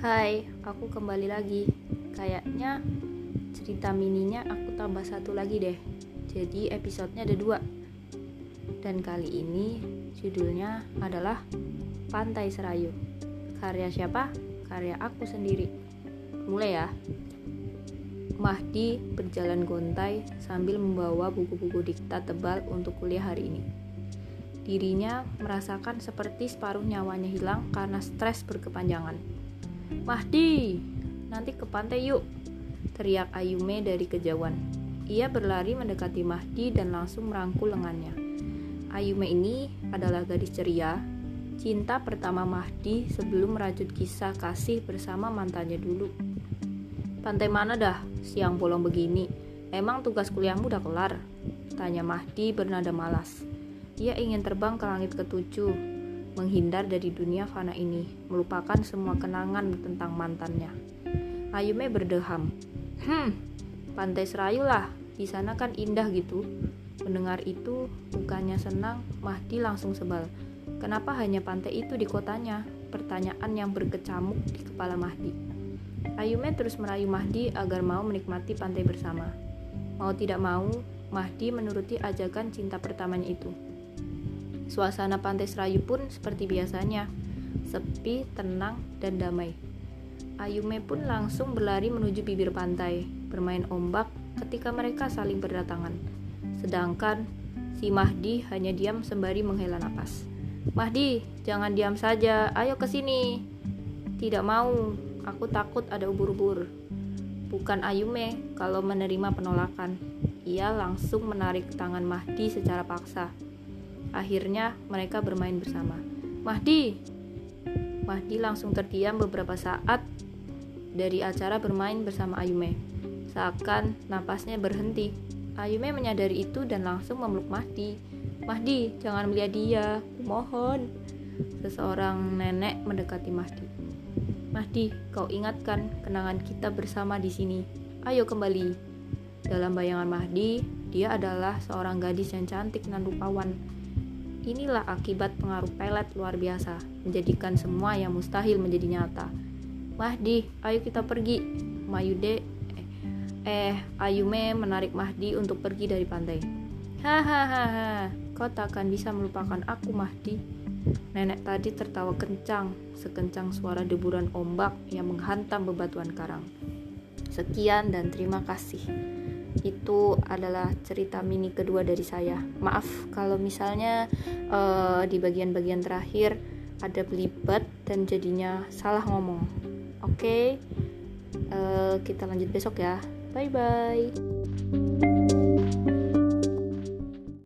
Hai, aku kembali lagi. Kayaknya cerita mininya aku tambah satu lagi deh. Jadi episodenya ada dua. Dan kali ini judulnya adalah Pantai Serayu. Karya siapa? Karya aku sendiri. Mulai ya. Mahdi berjalan gontai sambil membawa buku-buku diktat tebal untuk kuliah hari ini. Dirinya merasakan seperti separuh nyawanya hilang karena stres berkepanjangan. Mahdi, nanti ke pantai yuk, teriak Ayume dari kejauhan. Ia berlari mendekati Mahdi dan langsung merangkul lengannya. Ayume ini adalah gadis ceria, cinta pertama Mahdi sebelum merajut kisah kasih bersama mantannya dulu. Pantai mana dah, siang bolong begini? Emang tugas kuliahmu udah kelar? Tanya Mahdi bernada malas. Ia ingin terbang ke langit ketujuh, menghindar dari dunia fana ini, melupakan semua kenangan tentang mantannya. Ayume berdeham. Hmm, pantai Serayu lah, di sana kan indah gitu. Mendengar itu, bukannya senang, Mahdi langsung sebal. Kenapa hanya pantai itu di kotanya? Pertanyaan yang berkecamuk di kepala Mahdi. Ayume terus merayu Mahdi agar mau menikmati pantai bersama. Mau tidak mau, Mahdi menuruti ajakan cinta pertamanya itu. Suasana pantai Serayu pun seperti biasanya, sepi, tenang, dan damai. Ayume pun langsung berlari menuju bibir pantai, bermain ombak ketika mereka saling berdatangan. Sedangkan si Mahdi hanya diam sembari menghela napas. Mahdi, jangan diam saja, ayo ke sini. Tidak mau, aku takut ada ubur-ubur. Bukan Ayume kalau menerima penolakan. Ia langsung menarik tangan Mahdi secara paksa. Akhirnya mereka bermain bersama. Mahdi! Mahdi langsung terdiam beberapa saat dari acara bermain bersama Ayume. Seakan napasnya berhenti. Ayume menyadari itu dan langsung memeluk Mahdi. Mahdi, jangan melihat dia, mohon. Seseorang nenek mendekati Mahdi. Mahdi, kau ingatkan kenangan kita bersama di sini. Ayo kembali. Dalam bayangan Mahdi, dia adalah seorang gadis yang cantik dan rupawan Inilah akibat pengaruh pelet luar biasa, menjadikan semua yang mustahil menjadi nyata. Mahdi, ayo kita pergi. Mayude, eh, eh Ayume menarik Mahdi untuk pergi dari pantai. Hahaha, kau tak akan bisa melupakan aku, Mahdi. Nenek tadi tertawa kencang, sekencang suara deburan ombak yang menghantam bebatuan karang. Sekian dan terima kasih itu adalah cerita mini kedua dari saya. Maaf kalau misalnya uh, di bagian-bagian terakhir ada belibet dan jadinya salah ngomong. Oke, okay? uh, eh, kita lanjut besok ya. Bye bye.